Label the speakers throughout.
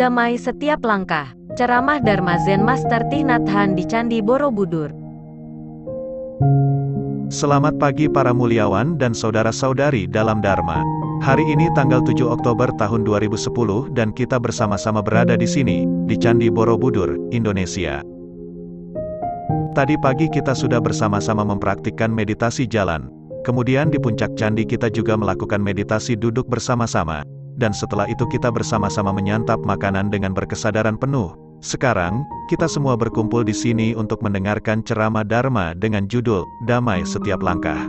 Speaker 1: damai setiap langkah. Ceramah Dharma Zen Master Hanh di Candi Borobudur.
Speaker 2: Selamat pagi para muliawan dan saudara-saudari dalam Dharma. Hari ini tanggal 7 Oktober tahun 2010 dan kita bersama-sama berada di sini, di Candi Borobudur, Indonesia. Tadi pagi kita sudah bersama-sama mempraktikkan meditasi jalan. Kemudian di puncak candi kita juga melakukan meditasi duduk bersama-sama dan setelah itu kita bersama-sama menyantap makanan dengan berkesadaran penuh. Sekarang, kita semua berkumpul di sini untuk mendengarkan ceramah Dharma dengan judul, Damai Setiap Langkah.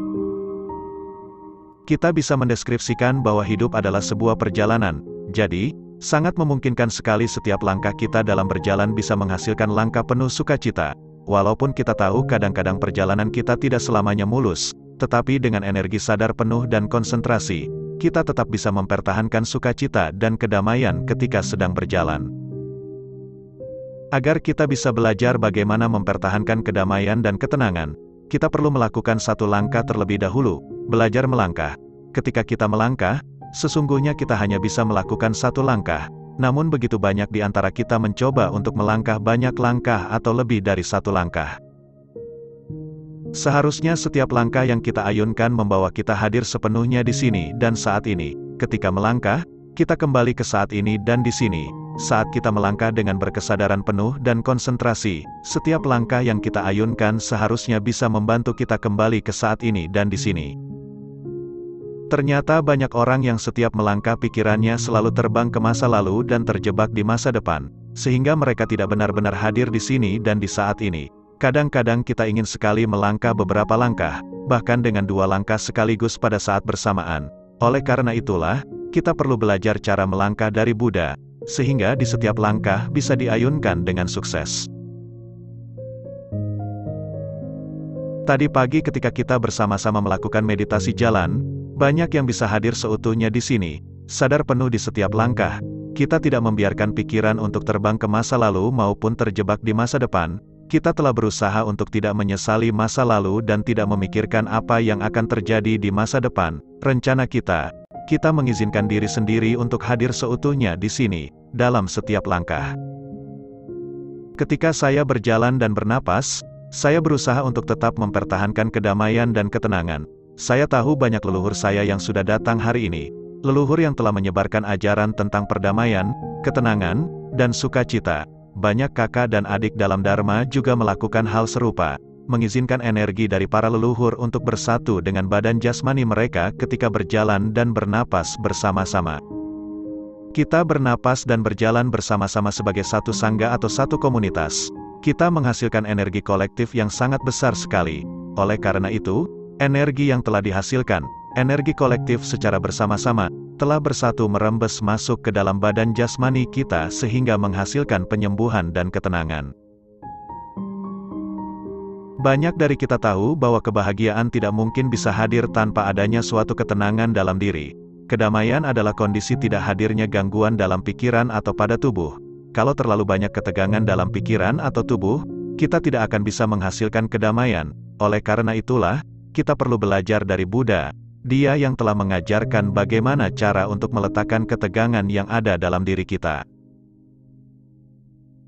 Speaker 2: Kita bisa mendeskripsikan bahwa hidup adalah sebuah perjalanan, jadi, sangat memungkinkan sekali setiap langkah kita dalam berjalan bisa menghasilkan langkah penuh sukacita. Walaupun kita tahu kadang-kadang perjalanan kita tidak selamanya mulus, tetapi dengan energi sadar penuh dan konsentrasi, kita tetap bisa mempertahankan sukacita dan kedamaian ketika sedang berjalan. Agar kita bisa belajar bagaimana mempertahankan kedamaian dan ketenangan, kita perlu melakukan satu langkah terlebih dahulu, belajar melangkah. Ketika kita melangkah, sesungguhnya kita hanya bisa melakukan satu langkah, namun begitu banyak di antara kita mencoba untuk melangkah banyak langkah atau lebih dari satu langkah. Seharusnya setiap langkah yang kita ayunkan membawa kita hadir sepenuhnya di sini dan saat ini. Ketika melangkah, kita kembali ke saat ini dan di sini. Saat kita melangkah dengan berkesadaran penuh dan konsentrasi, setiap langkah yang kita ayunkan seharusnya bisa membantu kita kembali ke saat ini dan di sini. Ternyata banyak orang yang setiap melangkah pikirannya selalu terbang ke masa lalu dan terjebak di masa depan, sehingga mereka tidak benar-benar hadir di sini dan di saat ini. Kadang-kadang kita ingin sekali melangkah beberapa langkah, bahkan dengan dua langkah sekaligus pada saat bersamaan. Oleh karena itulah, kita perlu belajar cara melangkah dari Buddha, sehingga di setiap langkah bisa diayunkan dengan sukses. Tadi pagi ketika kita bersama-sama melakukan meditasi jalan, banyak yang bisa hadir seutuhnya di sini, sadar penuh di setiap langkah. Kita tidak membiarkan pikiran untuk terbang ke masa lalu maupun terjebak di masa depan, kita telah berusaha untuk tidak menyesali masa lalu dan tidak memikirkan apa yang akan terjadi di masa depan. Rencana kita, kita mengizinkan diri sendiri untuk hadir seutuhnya di sini, dalam setiap langkah. Ketika saya berjalan dan bernapas, saya berusaha untuk tetap mempertahankan kedamaian dan ketenangan. Saya tahu banyak leluhur saya yang sudah datang hari ini. Leluhur yang telah menyebarkan ajaran tentang perdamaian, ketenangan, dan sukacita. Banyak kakak dan adik dalam Dharma juga melakukan hal serupa, mengizinkan energi dari para leluhur untuk bersatu dengan badan jasmani mereka ketika berjalan dan bernapas bersama-sama. Kita bernapas dan berjalan bersama-sama sebagai satu sangga atau satu komunitas. Kita menghasilkan energi kolektif yang sangat besar sekali. Oleh karena itu, energi yang telah dihasilkan, energi kolektif secara bersama-sama, telah bersatu merembes masuk ke dalam badan jasmani kita sehingga menghasilkan penyembuhan dan ketenangan. Banyak dari kita tahu bahwa kebahagiaan tidak mungkin bisa hadir tanpa adanya suatu ketenangan dalam diri. Kedamaian adalah kondisi tidak hadirnya gangguan dalam pikiran atau pada tubuh. Kalau terlalu banyak ketegangan dalam pikiran atau tubuh, kita tidak akan bisa menghasilkan kedamaian. Oleh karena itulah, kita perlu belajar dari Buddha, dia yang telah mengajarkan bagaimana cara untuk meletakkan ketegangan yang ada dalam diri kita.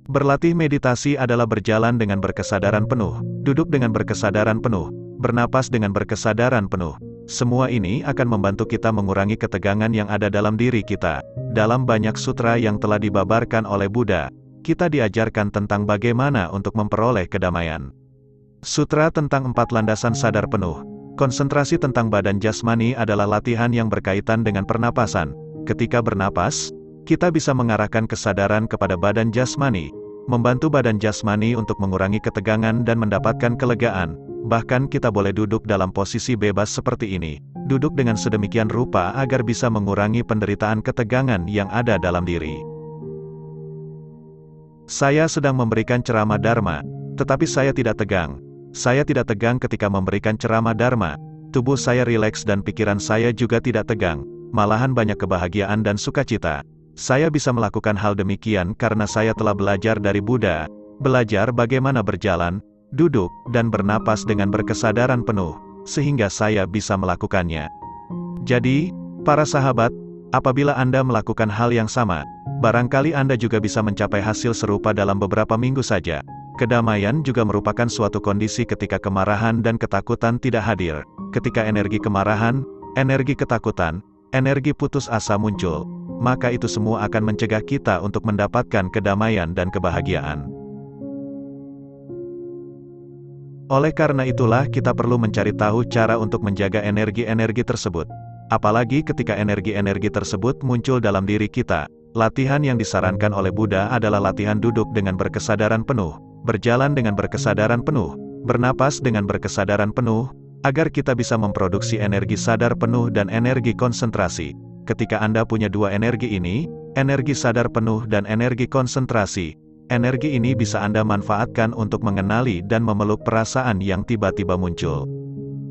Speaker 2: Berlatih meditasi adalah berjalan dengan berkesadaran penuh, duduk dengan berkesadaran penuh, bernapas dengan berkesadaran penuh. Semua ini akan membantu kita mengurangi ketegangan yang ada dalam diri kita. Dalam banyak sutra yang telah dibabarkan oleh Buddha, kita diajarkan tentang bagaimana untuk memperoleh kedamaian. Sutra tentang empat landasan sadar penuh, Konsentrasi tentang badan jasmani adalah latihan yang berkaitan dengan pernapasan. Ketika bernapas, kita bisa mengarahkan kesadaran kepada badan jasmani, membantu badan jasmani untuk mengurangi ketegangan dan mendapatkan kelegaan. Bahkan kita boleh duduk dalam posisi bebas seperti ini, duduk dengan sedemikian rupa agar bisa mengurangi penderitaan ketegangan yang ada dalam diri. Saya sedang memberikan ceramah Dharma, tetapi saya tidak tegang, saya tidak tegang ketika memberikan ceramah Dharma, tubuh saya rileks dan pikiran saya juga tidak tegang, malahan banyak kebahagiaan dan sukacita. Saya bisa melakukan hal demikian karena saya telah belajar dari Buddha, belajar bagaimana berjalan, duduk, dan bernapas dengan berkesadaran penuh, sehingga saya bisa melakukannya. Jadi, para sahabat, apabila Anda melakukan hal yang sama, Barangkali Anda juga bisa mencapai hasil serupa dalam beberapa minggu saja. Kedamaian juga merupakan suatu kondisi ketika kemarahan dan ketakutan tidak hadir. Ketika energi kemarahan, energi ketakutan, energi putus asa muncul, maka itu semua akan mencegah kita untuk mendapatkan kedamaian dan kebahagiaan. Oleh karena itulah kita perlu mencari tahu cara untuk menjaga energi-energi tersebut. Apalagi ketika energi-energi tersebut muncul dalam diri kita, latihan yang disarankan oleh Buddha adalah latihan duduk dengan berkesadaran penuh, berjalan dengan berkesadaran penuh, bernapas dengan berkesadaran penuh, agar kita bisa memproduksi energi sadar penuh dan energi konsentrasi. Ketika Anda punya dua energi ini, energi sadar penuh dan energi konsentrasi, energi ini bisa Anda manfaatkan untuk mengenali dan memeluk perasaan yang tiba-tiba muncul.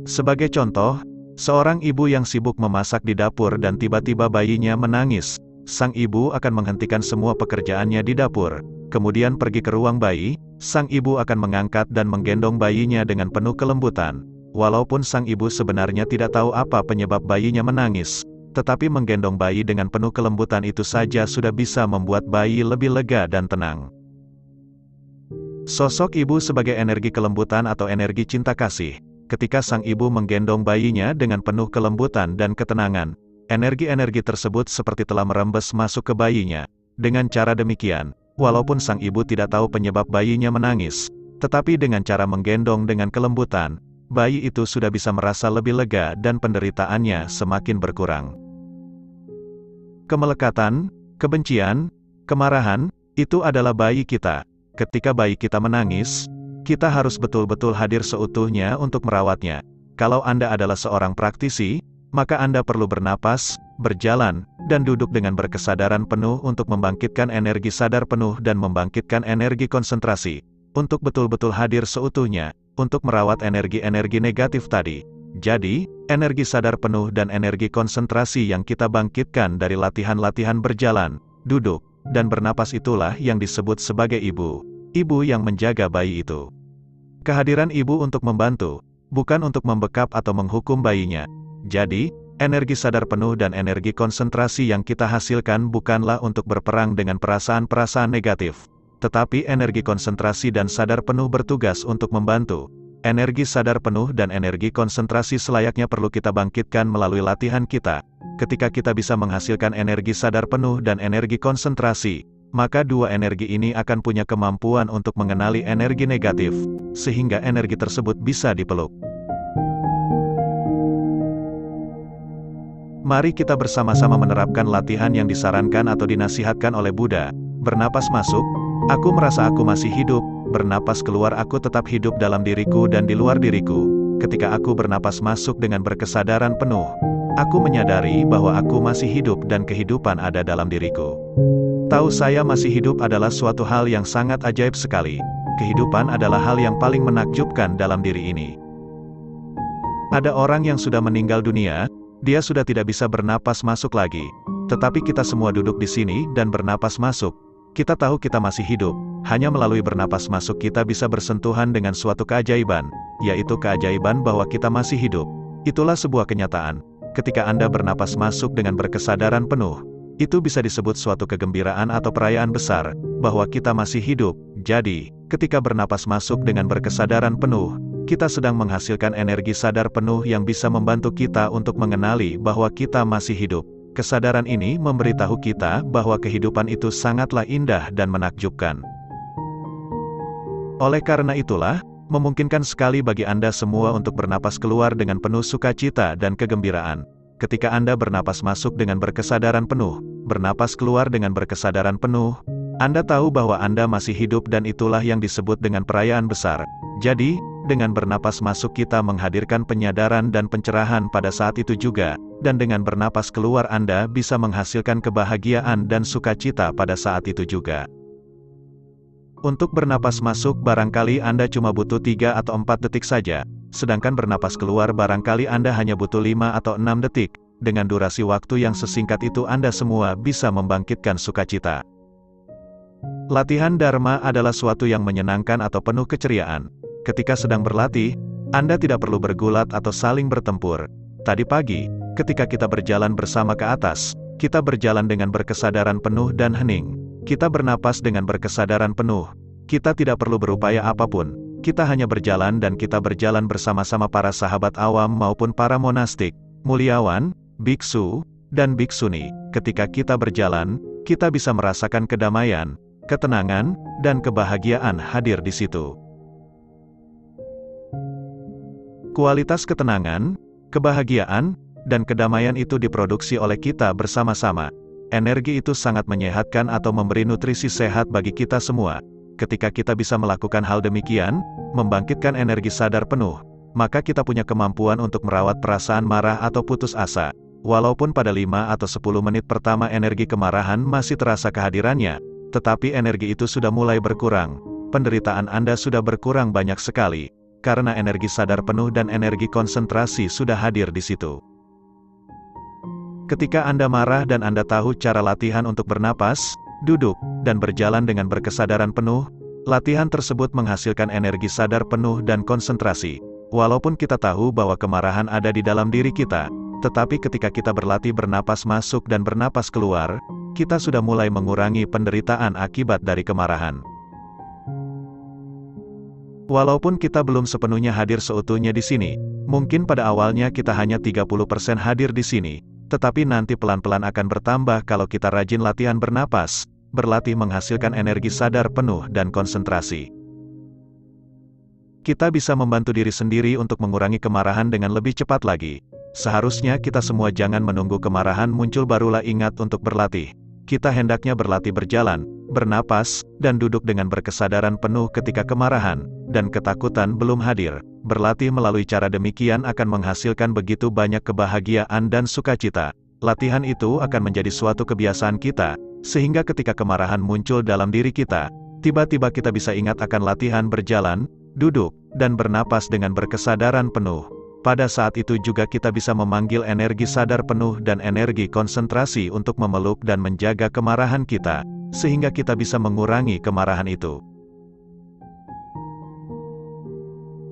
Speaker 2: Sebagai contoh, Seorang ibu yang sibuk memasak di dapur dan tiba-tiba bayinya menangis. Sang ibu akan menghentikan semua pekerjaannya di dapur, kemudian pergi ke ruang bayi. Sang ibu akan mengangkat dan menggendong bayinya dengan penuh kelembutan. Walaupun sang ibu sebenarnya tidak tahu apa penyebab bayinya menangis, tetapi menggendong bayi dengan penuh kelembutan itu saja sudah bisa membuat bayi lebih lega dan tenang. Sosok ibu sebagai energi kelembutan atau energi cinta kasih, ketika sang ibu menggendong bayinya dengan penuh kelembutan dan ketenangan. Energi-energi tersebut seperti telah merembes masuk ke bayinya. Dengan cara demikian, walaupun sang ibu tidak tahu penyebab bayinya menangis, tetapi dengan cara menggendong dengan kelembutan, bayi itu sudah bisa merasa lebih lega dan penderitaannya semakin berkurang. Kemelekatan, kebencian, kemarahan, itu adalah bayi kita. Ketika bayi kita menangis, kita harus betul-betul hadir seutuhnya untuk merawatnya. Kalau Anda adalah seorang praktisi, maka Anda perlu bernapas, berjalan, dan duduk dengan berkesadaran penuh untuk membangkitkan energi sadar penuh dan membangkitkan energi konsentrasi, untuk betul-betul hadir seutuhnya, untuk merawat energi-energi negatif tadi. Jadi, energi sadar penuh dan energi konsentrasi yang kita bangkitkan dari latihan-latihan berjalan, duduk, dan bernapas itulah yang disebut sebagai ibu ibu yang menjaga bayi itu. Kehadiran ibu untuk membantu, bukan untuk membekap atau menghukum bayinya. Jadi, energi sadar penuh dan energi konsentrasi yang kita hasilkan bukanlah untuk berperang dengan perasaan-perasaan negatif, tetapi energi konsentrasi dan sadar penuh bertugas untuk membantu. Energi sadar penuh dan energi konsentrasi selayaknya perlu kita bangkitkan melalui latihan kita. Ketika kita bisa menghasilkan energi sadar penuh dan energi konsentrasi, maka dua energi ini akan punya kemampuan untuk mengenali energi negatif, sehingga energi tersebut bisa dipeluk. Mari kita bersama-sama menerapkan latihan yang disarankan atau dinasihatkan oleh Buddha. Bernapas masuk, aku merasa aku masih hidup, bernapas keluar aku tetap hidup dalam diriku dan di luar diriku. Ketika aku bernapas masuk dengan berkesadaran penuh, aku menyadari bahwa aku masih hidup dan kehidupan ada dalam diriku. Tahu saya masih hidup adalah suatu hal yang sangat ajaib sekali. Kehidupan adalah hal yang paling menakjubkan dalam diri ini. Ada orang yang sudah meninggal dunia, dia sudah tidak bisa bernapas masuk lagi. Tetapi kita semua duduk di sini dan bernapas masuk. Kita tahu kita masih hidup, hanya melalui bernapas masuk kita bisa bersentuhan dengan suatu keajaiban, yaitu keajaiban bahwa kita masih hidup. Itulah sebuah kenyataan. Ketika Anda bernapas masuk dengan berkesadaran penuh, itu bisa disebut suatu kegembiraan atau perayaan besar, bahwa kita masih hidup. Jadi, ketika bernapas masuk dengan berkesadaran penuh, kita sedang menghasilkan energi sadar penuh yang bisa membantu kita untuk mengenali bahwa kita masih hidup. Kesadaran ini memberitahu kita bahwa kehidupan itu sangatlah indah dan menakjubkan. Oleh karena itulah, memungkinkan sekali bagi Anda semua untuk bernapas keluar dengan penuh sukacita dan kegembiraan. Ketika Anda bernapas masuk dengan berkesadaran penuh, bernapas keluar dengan berkesadaran penuh, Anda tahu bahwa Anda masih hidup dan itulah yang disebut dengan perayaan besar. Jadi, dengan bernapas masuk kita menghadirkan penyadaran dan pencerahan pada saat itu juga, dan dengan bernapas keluar Anda bisa menghasilkan kebahagiaan dan sukacita pada saat itu juga. Untuk bernapas masuk barangkali Anda cuma butuh 3 atau 4 detik saja, sedangkan bernapas keluar barangkali Anda hanya butuh 5 atau 6 detik, dengan durasi waktu yang sesingkat itu Anda semua bisa membangkitkan sukacita. Latihan Dharma adalah suatu yang menyenangkan atau penuh keceriaan. Ketika sedang berlatih, Anda tidak perlu bergulat atau saling bertempur. Tadi pagi, ketika kita berjalan bersama ke atas, Kita berjalan dengan berkesadaran penuh dan hening. Kita bernapas dengan berkesadaran penuh. Kita tidak perlu berupaya apa pun. Kita hanya berjalan dan kita berjalan bersama-sama para sahabat awam maupun para monastik, muliawan, biksu, dan biksuni. Ketika kita berjalan, kita bisa merasakan kedamaian, ketenangan, dan kebahagiaan hadir di situ. Kualitas ketenangan, kebahagiaan, dan kedamaian itu diproduksi oleh kita bersama-sama. Energi itu sangat menyehatkan atau memberi nutrisi sehat bagi kita semua. Ketika kita bisa melakukan hal demikian, membangkitkan energi sadar penuh, maka kita punya kemampuan untuk merawat perasaan marah atau putus asa. Walaupun pada 5 atau 10 menit pertama energi kemarahan masih terasa kehadirannya, tetapi energi itu sudah mulai berkurang. Penderitaan Anda sudah berkurang banyak sekali, karena energi sadar penuh dan energi konsentrasi sudah hadir di situ. Ketika Anda marah dan Anda tahu cara latihan untuk bernapas, duduk, dan berjalan dengan berkesadaran penuh, latihan tersebut menghasilkan energi sadar penuh dan konsentrasi. Walaupun kita tahu bahwa kemarahan ada di dalam diri kita, tetapi ketika kita berlatih bernapas masuk dan bernapas keluar, kita sudah mulai mengurangi penderitaan akibat dari kemarahan. Walaupun kita belum sepenuhnya hadir seutuhnya di sini, mungkin pada awalnya kita hanya 30% hadir di sini, tetapi nanti pelan-pelan akan bertambah kalau kita rajin latihan bernapas, berlatih menghasilkan energi sadar penuh dan konsentrasi. Kita bisa membantu diri sendiri untuk mengurangi kemarahan dengan lebih cepat lagi. Seharusnya kita semua jangan menunggu kemarahan muncul barulah ingat untuk berlatih. Kita hendaknya berlatih berjalan, bernapas, dan duduk dengan berkesadaran penuh ketika kemarahan dan ketakutan belum hadir. Berlatih melalui cara demikian akan menghasilkan begitu banyak kebahagiaan dan sukacita. Latihan itu akan menjadi suatu kebiasaan kita, sehingga ketika kemarahan muncul dalam diri kita, tiba-tiba kita bisa ingat akan latihan berjalan, duduk, dan bernapas dengan berkesadaran penuh. Pada saat itu juga kita bisa memanggil energi sadar penuh dan energi konsentrasi untuk memeluk dan menjaga kemarahan kita, sehingga kita bisa mengurangi kemarahan itu.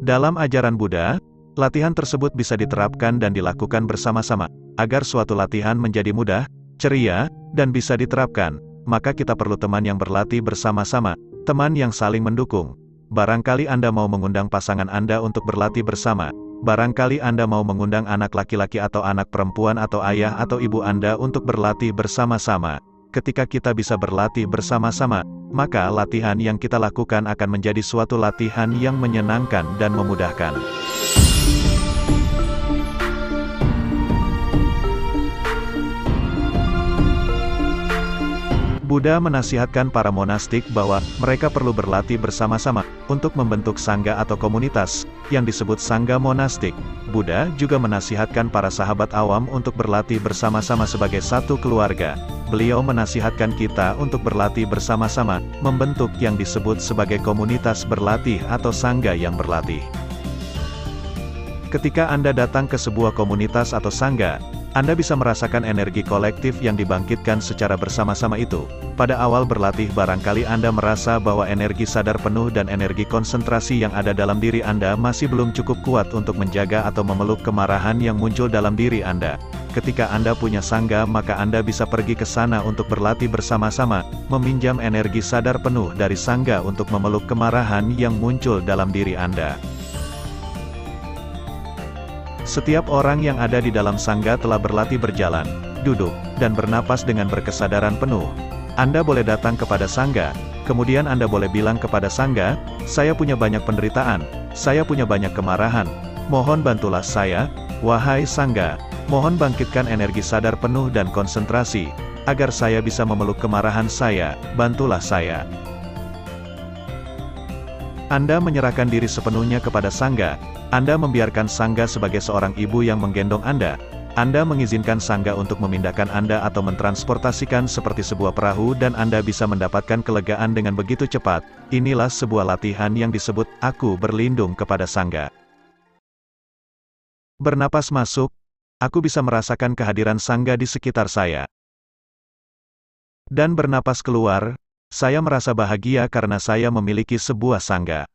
Speaker 2: Dalam ajaran Buddha, latihan tersebut bisa diterapkan dan dilakukan bersama-sama. Agar suatu latihan menjadi mudah, ceria, dan bisa diterapkan, maka kita perlu teman yang berlatih bersama-sama, teman yang saling mendukung. Barangkali Anda mau mengundang pasangan Anda untuk berlatih bersama. Barangkali Anda mau mengundang anak laki-laki atau anak perempuan atau ayah atau ibu Anda untuk berlatih bersama-sama. Ketika kita bisa berlatih bersama-sama, maka latihan yang kita lakukan akan menjadi suatu latihan yang menyenangkan dan memudahkan. Buddha menasihatkan para monastik bahwa mereka perlu berlatih bersama-sama untuk membentuk sangga atau komunitas yang disebut sangga monastik. Buddha juga menasihatkan para sahabat awam untuk berlatih bersama-sama sebagai satu keluarga. Beliau menasihatkan kita untuk berlatih bersama-sama, membentuk yang disebut sebagai komunitas berlatih atau sangga yang berlatih. Ketika Anda datang ke sebuah komunitas atau sangga, anda bisa merasakan energi kolektif yang dibangkitkan secara bersama-sama itu. Pada awal berlatih barangkali Anda merasa bahwa energi sadar penuh dan energi konsentrasi yang ada dalam diri Anda masih belum cukup kuat untuk menjaga atau memeluk kemarahan yang muncul dalam diri Anda. Ketika Anda punya sangga maka Anda bisa pergi ke sana untuk berlatih bersama-sama, meminjam energi sadar penuh dari sangga untuk memeluk kemarahan yang muncul dalam diri Anda. Setiap orang yang ada di dalam sangga telah berlatih berjalan, duduk, dan bernapas dengan berkesadaran penuh. Anda boleh datang kepada sangga, kemudian Anda boleh bilang kepada sangga, saya punya banyak penderitaan, saya punya banyak kemarahan, mohon bantulah saya, wahai sangga, mohon bangkitkan energi sadar penuh dan konsentrasi, agar saya bisa memeluk kemarahan saya, bantulah saya. Anda menyerahkan diri sepenuhnya kepada sangga, anda membiarkan Sangga sebagai seorang ibu yang menggendong Anda. Anda mengizinkan Sangga untuk memindahkan Anda atau mentransportasikan seperti sebuah perahu dan Anda bisa mendapatkan kelegaan dengan begitu cepat. Inilah sebuah latihan yang disebut, aku berlindung kepada Sangga. Bernapas masuk, aku bisa merasakan kehadiran Sangga di sekitar saya. Dan bernapas keluar, saya merasa bahagia karena saya memiliki sebuah Sangga.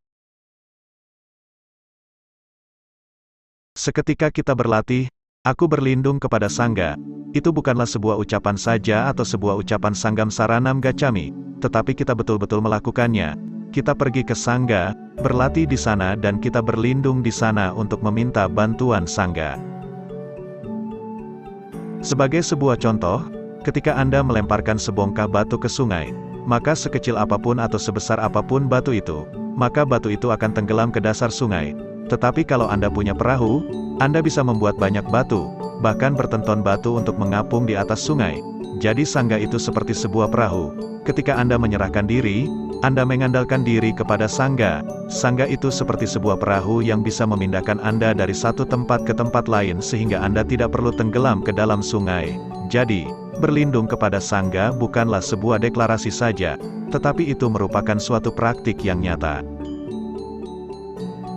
Speaker 2: Seketika kita berlatih, aku berlindung kepada Sangga. itu bukanlah sebuah ucapan saja atau sebuah ucapan Sanggam Saranam Gacami, tetapi kita betul-betul melakukannya. Kita pergi ke Sangga, berlatih di sana dan kita berlindung di sana untuk meminta bantuan Sangga. Sebagai sebuah contoh, ketika Anda melemparkan sebongkah batu ke sungai, maka sekecil apa pun atau sebesar apa pun batu itu, maka batu itu akan tenggelam ke dasar sungai. Tetapi kalau Anda punya perahu, Anda bisa membuat banyak batu, bahkan bertenton batu untuk mengapung di atas sungai. Jadi sangga itu seperti sebuah perahu. Ketika Anda menyerahkan diri, anda mengandalkan diri kepada sangga. Sangga itu seperti sebuah perahu yang bisa memindahkan Anda dari satu tempat ke tempat lain sehingga Anda tidak perlu tenggelam ke dalam sungai. Jadi, berlindung kepada sangga bukanlah sebuah deklarasi saja, tetapi itu merupakan suatu praktik yang nyata.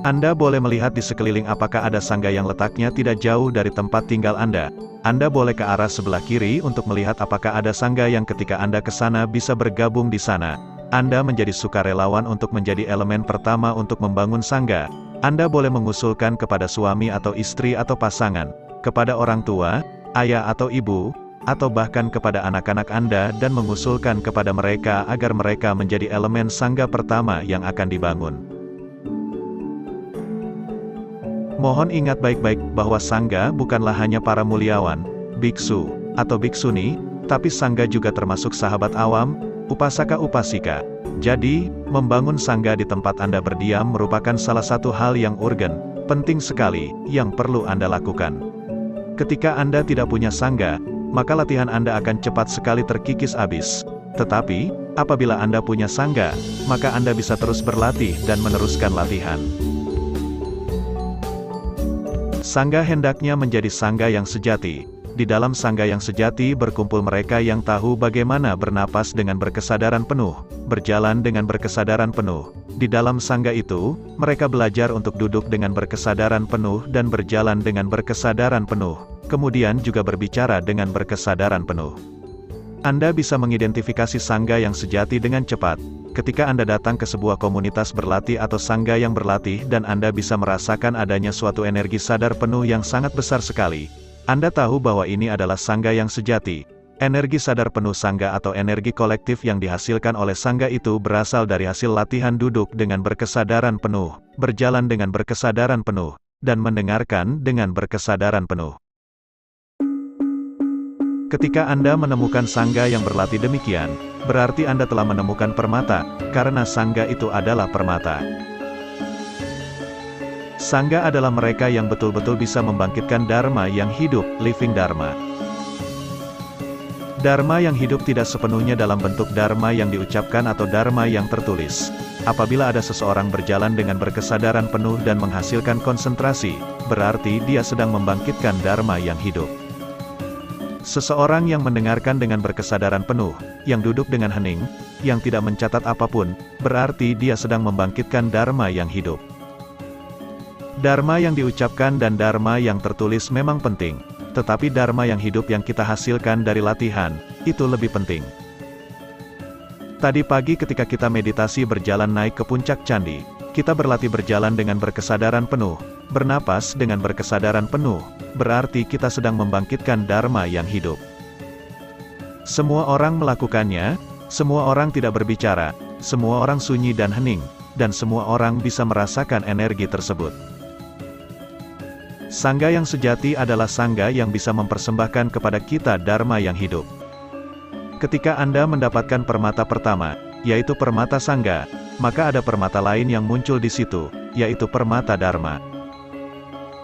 Speaker 2: Anda boleh melihat di sekeliling apakah ada sangga yang letaknya tidak jauh dari tempat tinggal Anda. Anda boleh ke arah sebelah kiri untuk melihat apakah ada sangga yang ketika Anda ke sana bisa bergabung di sana. Anda menjadi sukarelawan untuk menjadi elemen pertama untuk membangun sangga. Anda boleh mengusulkan kepada suami atau istri atau pasangan, kepada orang tua, ayah atau ibu, atau bahkan kepada anak-anak Anda dan mengusulkan kepada mereka agar mereka menjadi elemen sangga pertama yang akan dibangun. Mohon ingat baik-baik bahwa sangga bukanlah hanya para muliawan, biksu, atau biksuni, tapi sangga juga termasuk sahabat awam, Upasaka-upasika. Jadi, membangun sangga di tempat Anda berdiam merupakan salah satu hal yang urgen, penting sekali, yang perlu Anda lakukan. Ketika Anda tidak punya sangga, maka latihan Anda akan cepat sekali terkikis habis. Tetapi, apabila Anda punya sangga, maka Anda bisa terus berlatih dan meneruskan latihan. Sangga hendaknya menjadi sangga yang sejati, di dalam sangga yang sejati berkumpul mereka yang tahu bagaimana bernapas dengan berkesadaran penuh, berjalan dengan berkesadaran penuh. Di dalam sangga itu, mereka belajar untuk duduk dengan berkesadaran penuh dan berjalan dengan berkesadaran penuh, kemudian juga berbicara dengan berkesadaran penuh. Anda bisa mengidentifikasi sangga yang sejati dengan cepat, ketika Anda datang ke sebuah komunitas berlatih atau sangga yang berlatih dan Anda bisa merasakan adanya suatu energi sadar penuh yang sangat besar sekali, anda tahu bahwa ini adalah sangga yang sejati. Energi sadar penuh sangga atau energi kolektif yang dihasilkan oleh sangga itu berasal dari hasil latihan duduk dengan berkesadaran penuh, berjalan dengan berkesadaran penuh, dan mendengarkan dengan berkesadaran penuh. Ketika Anda menemukan sangga yang berlatih demikian, berarti Anda telah menemukan permata, karena sangga itu adalah permata. Sangga adalah mereka yang betul-betul bisa membangkitkan Dharma yang hidup, living Dharma. Dharma yang hidup tidak sepenuhnya dalam bentuk Dharma yang diucapkan atau Dharma yang tertulis. Apabila ada seseorang berjalan dengan berkesadaran penuh dan menghasilkan konsentrasi, berarti dia sedang membangkitkan Dharma yang hidup. Seseorang yang mendengarkan dengan berkesadaran penuh, yang duduk dengan hening, yang tidak mencatat apa pun, berarti dia sedang membangkitkan Dharma yang hidup. Dharma yang diucapkan dan Dharma yang tertulis memang penting, tetapi Dharma yang hidup yang kita hasilkan dari latihan, itu lebih penting. Tadi pagi ketika kita meditasi berjalan naik ke puncak candi, kita berlatih berjalan dengan berkesadaran penuh, bernapas dengan berkesadaran penuh, berarti kita sedang membangkitkan Dharma yang hidup. Semua orang melakukannya, semua orang tidak berbicara, semua orang sunyi dan hening, dan semua orang bisa merasakan energi tersebut. Sangga yang sejati adalah sangga yang bisa mempersembahkan kepada kita Dharma yang hidup. Ketika Anda mendapatkan permata pertama, yaitu permata sangga, maka ada permata lain yang muncul di situ, yaitu permata Dharma.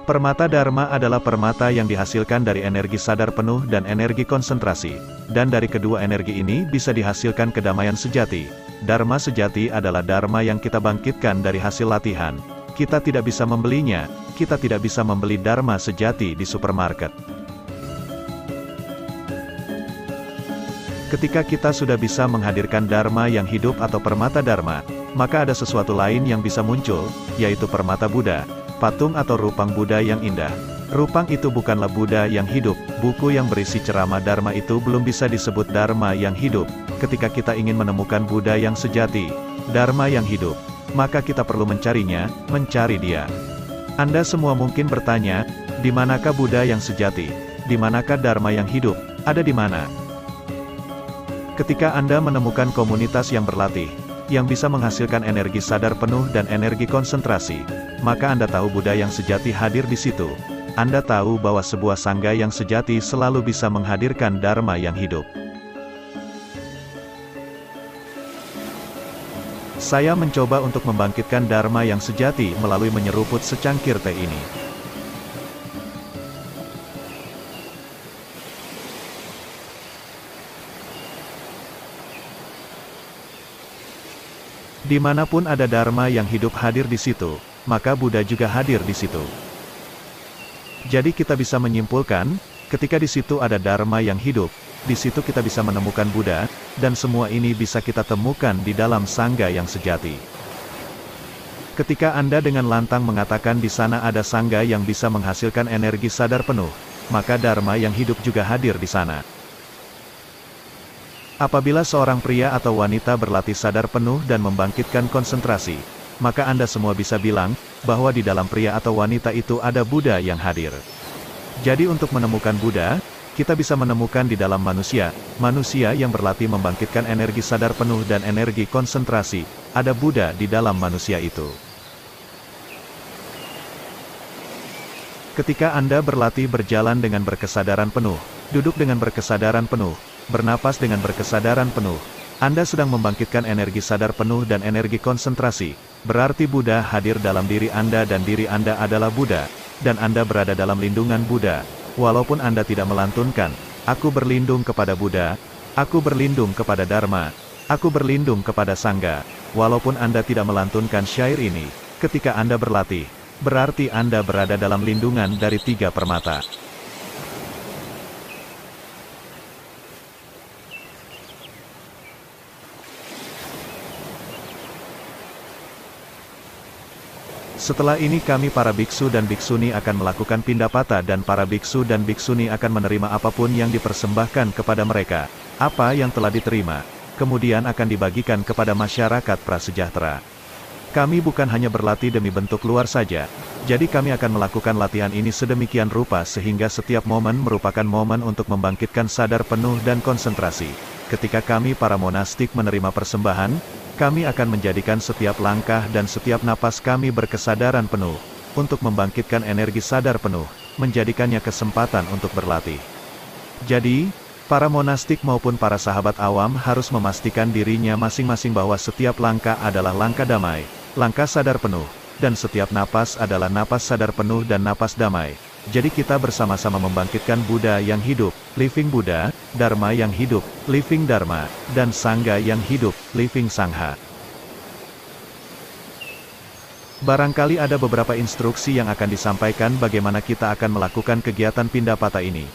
Speaker 2: Permata Dharma adalah permata yang dihasilkan dari energi sadar penuh dan energi konsentrasi, dan dari kedua energi ini bisa dihasilkan kedamaian sejati. Dharma sejati adalah Dharma yang kita bangkitkan dari hasil latihan. Kita tidak bisa membelinya, kita tidak bisa membeli Dharma sejati di supermarket. Ketika kita sudah bisa menghadirkan Dharma yang hidup atau permata Dharma, maka ada sesuatu lain yang bisa muncul, yaitu permata Buddha, patung atau rupang Buddha yang indah. Rupang itu bukanlah Buddha yang hidup, buku yang berisi ceramah Dharma itu belum bisa disebut Dharma yang hidup, ketika kita ingin menemukan Buddha yang sejati, Dharma yang hidup, maka kita perlu mencarinya, mencari dia. Anda semua mungkin bertanya, di manakah Buddha yang sejati? di manakah Dharma yang hidup, ada di mana? Ketika Anda menemukan komunitas yang berlatih, yang bisa menghasilkan energi sadar penuh dan energi konsentrasi, maka Anda tahu Buddha yang sejati hadir di situ. Anda tahu bahwa sebuah sangga yang sejati selalu bisa menghadirkan Dharma yang hidup. Saya mencoba untuk membangkitkan Dharma yang sejati melalui menyeruput secangkir teh ini. Di mana pun ada Dharma yang hidup hadir di situ, maka Buddha juga hadir di situ. Jadi kita bisa menyimpulkan, ketika di situ ada Dharma yang hidup, di situ kita bisa menemukan Buddha, dan semua ini bisa kita temukan di dalam Sangga yang sejati. Ketika Anda dengan lantang mengatakan di sana ada Sangga yang bisa menghasilkan energi sadar penuh, maka Dharma yang hidup juga hadir di sana. Apabila seorang pria atau wanita berlatih sadar penuh dan membangkitkan konsentrasi, maka Anda semua bisa bilang, bahwa di dalam pria atau wanita itu ada Buddha yang hadir. Jadi untuk menemukan Buddha, kita bisa menemukan di dalam manusia, manusia yang berlatih membangkitkan energi sadar penuh dan energi konsentrasi, ada Buddha di dalam manusia itu. Ketika Anda berlatih berjalan dengan berkesadaran penuh, duduk dengan berkesadaran penuh, bernapas dengan berkesadaran penuh. Anda sedang membangkitkan energi sadar penuh dan energi konsentrasi, berarti Buddha hadir dalam diri Anda dan diri Anda adalah Buddha, dan Anda berada dalam lindungan Buddha. Walaupun Anda tidak melantunkan, Aku berlindung kepada Buddha, Aku berlindung kepada Dharma, Aku berlindung kepada Sangga. Walaupun Anda tidak melantunkan syair ini, ketika Anda berlatih, berarti Anda berada dalam lindungan dari tiga permata. Setelah ini kami para biksu dan biksuni akan melakukan pindapata dan para biksu dan biksuni akan menerima apa pun yang dipersembahkan kepada mereka, apa yang telah diterima, kemudian akan dibagikan kepada masyarakat prasejahtera. Kami bukan hanya berlatih demi bentuk luar saja, jadi kami akan melakukan latihan ini sedemikian rupa sehingga setiap momen merupakan momen untuk membangkitkan sadar penuh dan konsentrasi. Ketika kami para monastik menerima persembahan, kami akan menjadikan setiap langkah dan setiap napas kami berkesadaran penuh, untuk membangkitkan energi sadar penuh, menjadikannya kesempatan untuk berlatih. Jadi, para monastik maupun para sahabat awam harus memastikan dirinya masing-masing bahwa setiap langkah adalah langkah damai, langkah sadar penuh, dan setiap napas adalah napas sadar penuh dan napas damai. Jadi kita bersama-sama membangkitkan Buddha yang hidup, living Buddha, Dharma yang hidup, living Dharma, dan Sangha yang hidup, living Sangha. Barangkali ada beberapa instruksi yang akan disampaikan bagaimana kita akan melakukan kegiatan pindapata ini.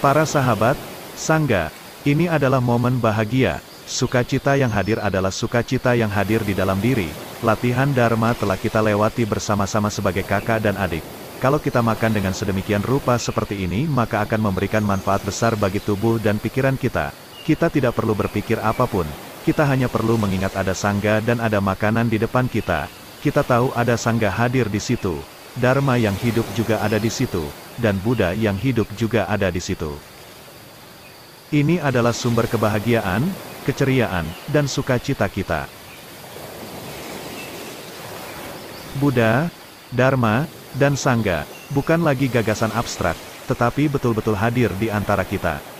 Speaker 2: Para sahabat, Sangga, ini adalah momen bahagia, Sukacita yang hadir adalah sukacita yang hadir di dalam diri. Latihan Dharma telah kita lewati bersama-sama sebagai kakak dan adik. Kalau kita makan dengan sedemikian rupa seperti ini maka akan memberikan manfaat besar bagi tubuh dan pikiran kita. Kita tidak perlu berpikir apa pun. Kita hanya perlu mengingat ada sangga dan ada makanan di depan kita. Kita tahu ada sangga hadir di situ. Dharma yang hidup juga ada di situ. Dan Buddha yang hidup juga ada di situ. Ini adalah sumber kebahagiaan, keceriaan, dan sukacita kita. Buddha, Dharma, dan Sangha, bukan lagi gagasan abstrak, tetapi betul-betul hadir di antara kita.